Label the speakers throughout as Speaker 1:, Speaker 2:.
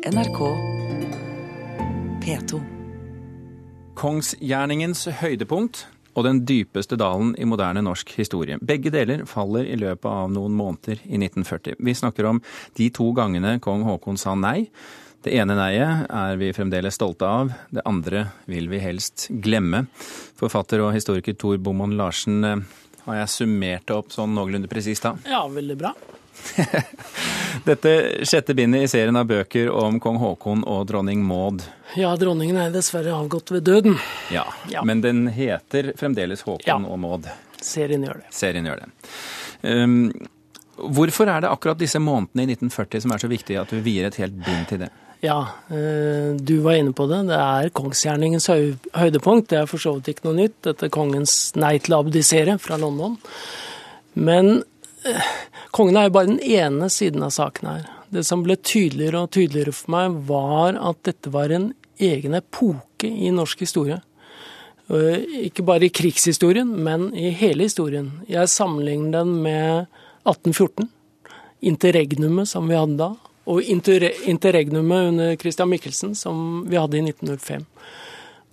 Speaker 1: NRK P2.
Speaker 2: Kongsgjerningens høydepunkt og den dypeste dalen i moderne norsk historie. Begge deler faller i løpet av noen måneder i 1940. Vi snakker om de to gangene kong Haakon sa nei. Det ene neiet er vi fremdeles stolte av, det andre vil vi helst glemme. Forfatter og historiker Tor Bomman Larsen, eh, har jeg summert det opp sånn noenlunde presist da?
Speaker 3: Ja, veldig bra.
Speaker 2: Dette sjette bindet i serien av bøker om kong Haakon og dronning Maud.
Speaker 3: Ja, dronningen er dessverre avgått ved døden.
Speaker 2: Ja,
Speaker 3: Ja.
Speaker 2: men den heter fremdeles Haakon
Speaker 3: Ja.
Speaker 2: og Maud.
Speaker 3: Serien gjør det.
Speaker 2: Serien gjør det. Um, hvorfor er det akkurat disse månedene i 1940 som er så viktige at du vier et helt bind til det?
Speaker 3: Ja, eh, du var inne på det. Det er kongsgjerningens høydepunkt. Det er for så vidt ikke noe nytt. Dette kongens nei til å abdisere fra London. Men kongen er jo bare den ene siden av saken her. Det som ble tydeligere og tydeligere for meg, var at dette var en egen epoke i norsk historie. Eh, Ikke bare i krigshistorien, men i hele historien. Jeg sammenligner den med 1814, interregnumet som vi hadde da, og inter interregnumet under Christian Michelsen som vi hadde i 1905.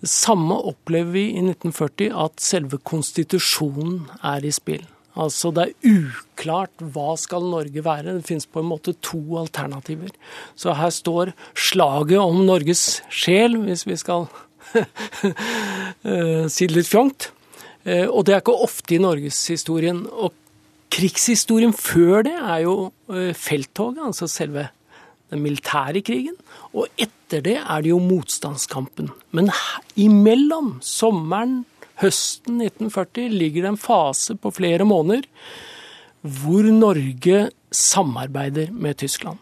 Speaker 3: Det samme opplever vi i 1940, at selve konstitusjonen er i spill. Altså Det er uklart hva skal Norge være. Det finnes på en måte to alternativer. Så her står slaget om Norges sjel, hvis vi skal eh, si det litt fjongt. Eh, Og det er ikke ofte i norgeshistorien. Og krigshistorien før det er jo eh, felttoget, altså selve den militære krigen. Og etter det er det jo motstandskampen. Men imellom sommeren, høsten 1940, ligger det en fase på flere måneder hvor Norge samarbeider med Tyskland.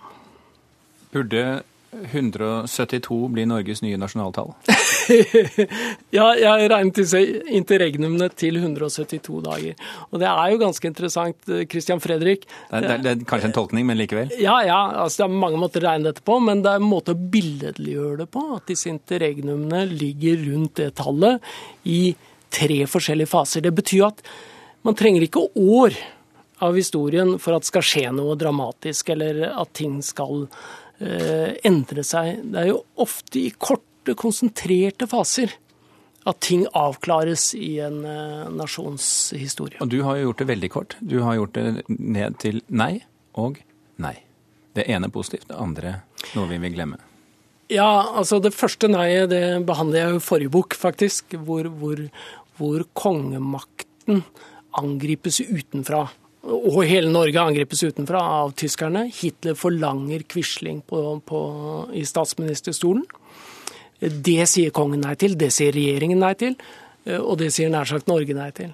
Speaker 2: Burde 172 bli Norges nye nasjonaltall?
Speaker 3: Ja, jeg regnet disse interregnumene til 172 dager. Og det er jo ganske interessant, Christian Fredrik.
Speaker 2: Det er, det er, kanskje en tolkning, men likevel.
Speaker 3: Ja, ja, altså det er mange måter å regne dette på, men det er en måte å billedliggjøre det på. At disse interregnumene ligger rundt det tallet i tre forskjellige faser. Det betyr at man trenger ikke år av historien for at det skal skje noe dramatisk, eller at ting skal eh, endre seg. Det er jo ofte i korte, konsentrerte faser at ting avklares i en nasjonshistorie. nasjons historie.
Speaker 2: Og du har jo gjort det veldig kort. Du har gjort det ned til nei og nei. Det ene positivt, det andre noe vi vil glemme.
Speaker 3: Ja, altså det første nei-et det behandler jeg jo i forrige bok, faktisk. Hvor, hvor, hvor kongemakten angripes utenfra. Og hele Norge angripes utenfra av tyskerne. Hitler forlanger Quisling i statsministerstolen. Det sier kongen nei til, det sier regjeringen nei til. Og det sier nær sagt Norge nei til.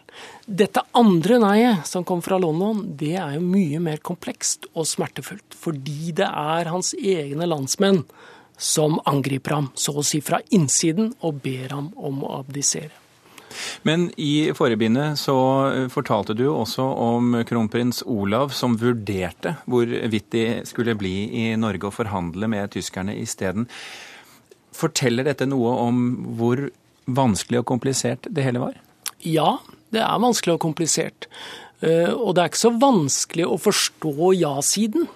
Speaker 3: Dette andre nei-et som kom fra London, det er jo mye mer komplekst og smertefullt. Fordi det er hans egne landsmenn som angriper ham, så å si fra innsiden, og ber ham om å abdisere.
Speaker 2: Men i forrige så eh, fortalte du også om kronprins Olav som vurderte hvorvidt de skulle bli i Norge og forhandle med tyskerne isteden. Forteller dette noe om hvor vanskelig og komplisert det hele var?
Speaker 3: Ja, det er vanskelig og komplisert. Eh, Og det er ikke så vanskelig å forstå ja-siden.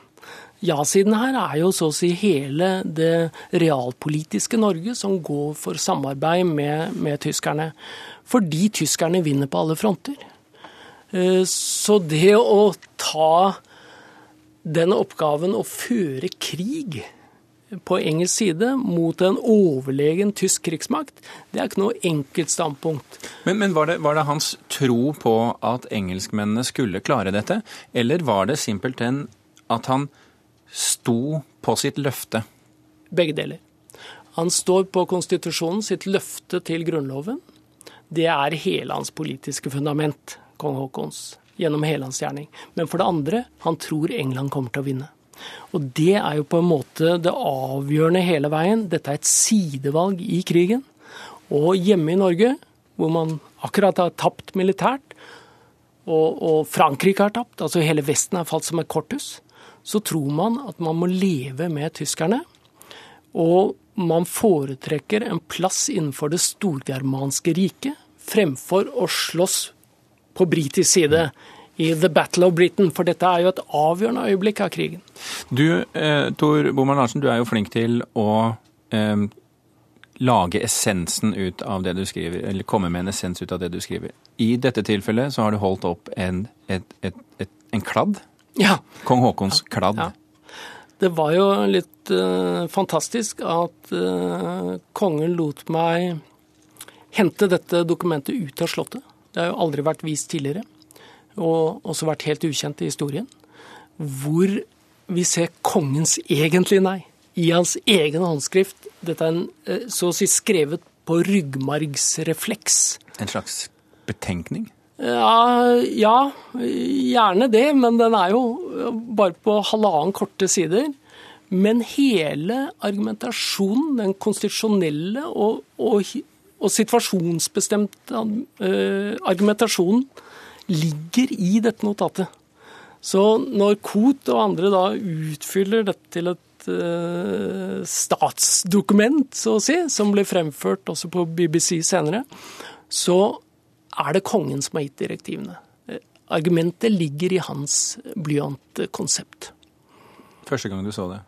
Speaker 3: Ja-siden her er jo så å si hele det realpolitiske Norge som går for samarbeid med, med tyskerne. Fordi tyskerne vinner på alle fronter. Eh, Så det å ta den oppgaven å føre krig på engelsk side mot en overlegen tysk krigsmakt, det er ikke noe enkelt standpunkt.
Speaker 2: Men, men var, det, var det hans tro på at engelskmennene skulle klare dette, eller var det simpelthen at han sto på sitt løfte?
Speaker 3: Begge deler. Han står på konstitusjonen, sitt løfte til Grunnloven. Det er hele hans politiske fundament, kong Haakons, gjennom hele hans gjerning. Men for det andre, han tror England kommer til å vinne. Og det er jo på en måte det avgjørende hele veien. Dette er et sidevalg i krigen. Og hjemme i Norge, hvor man akkurat har tapt militært, og, og Frankrike har tapt, altså hele Vesten har falt som et korthus, så tror man at man må leve med tyskerne. Og man foretrekker en plass innenfor det storgermanske riket fremfor å slåss på britisk side i The Battle of Britain, for dette er jo et avgjørende øyeblikk av krigen.
Speaker 2: Du, eh, Tor Boman Larsen, du er jo flink til å eh, lage essensen ut av det du skriver, eller komme med en essens ut av det du skriver. I dette tilfellet så har du holdt opp en, et, et, et, en kladd.
Speaker 3: Ja.
Speaker 2: Kong Haakons kladd.
Speaker 3: Ja. Det var jo litt uh, fantastisk at uh, kongen lot meg hente dette dokumentet ut av Slottet. Det har jo aldri vært vist tidligere, og også vært helt ukjent i historien. Hvor vi ser kongens egentlige nei i hans egen håndskrift. Dette er en, uh, så å si skrevet på ryggmargsrefleks.
Speaker 2: En slags betenkning?
Speaker 3: Ja, gjerne det, men den er jo bare på halvannen korte sider. Men hele argumentasjonen, den konstitusjonelle og, og, og situasjonsbestemte uh, argumentasjonen, ligger i dette notatet. Så når Koht og andre da utfyller dette til et uh, statsdokument, så å si, som blir fremført også på BBC senere, så er det kongen som har gitt direktivene. Argumentet ligger i hans blyantkonsept.
Speaker 2: Første gang du så det?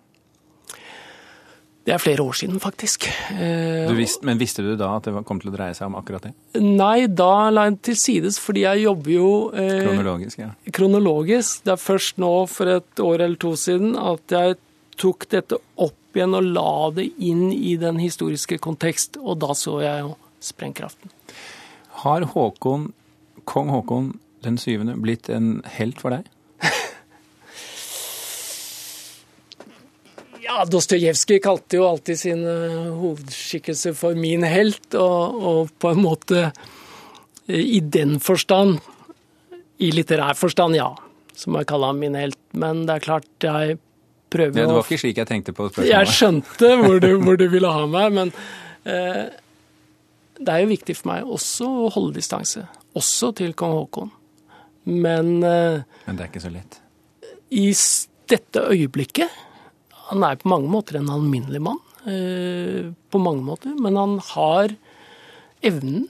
Speaker 3: Det er flere år siden, faktisk.
Speaker 2: Visste, men visste du da at det kom til å dreie seg om akkurat det?
Speaker 3: Nei, da la jeg den til sides, fordi jeg jobber jo
Speaker 2: eh, Kronologisk, ja.
Speaker 3: Kronologisk. Det er først nå for et år eller to siden at jeg tok dette opp igjen og la det inn i den historiske kontekst, og da så jeg jo sprengkraften.
Speaker 2: Har Håkon, kong Håkon den syvende blitt en helt for deg?
Speaker 3: ja, Dostojevskij kalte jo alltid sin hovedskikkelse for min helt, og, og, på en måte i den forstand, i litterær forstand, ja, så må jeg kalle ham min helt. Men det er klart, jeg prøver å
Speaker 2: Det var ikke slik jeg tenkte på spørsmålet.
Speaker 3: Jeg skjønte hvor du, hvor du ville ha meg, men eh, det er jo viktig for meg også å holde distanse. Også til kong Haakon. Men eh,
Speaker 2: Men det er ikke så lett?
Speaker 3: I dette øyeblikket Han er på mange måter en alminnelig mann. Eh, på mange måter. Men han har evnen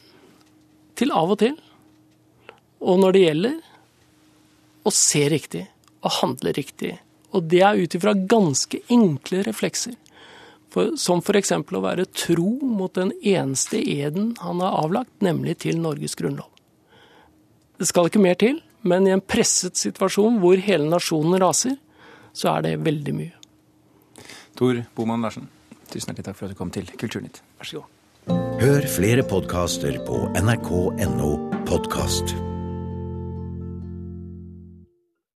Speaker 3: til av og til, og når det gjelder, å se riktig og handle riktig. Og det er ut ifra ganske enkle reflekser. For, som f.eks. å være tro mot den eneste eden han har avlagt, nemlig til Norges grunnlov. Det skal ikke mer til, men i en presset situasjon hvor hele nasjonen raser, så er det veldig mye.
Speaker 2: Tor Boman Larsen, tusen hjertelig takk for at du kom til Kulturnytt.
Speaker 3: Vær så god.
Speaker 1: Hør flere podkaster på nrk.no podkast.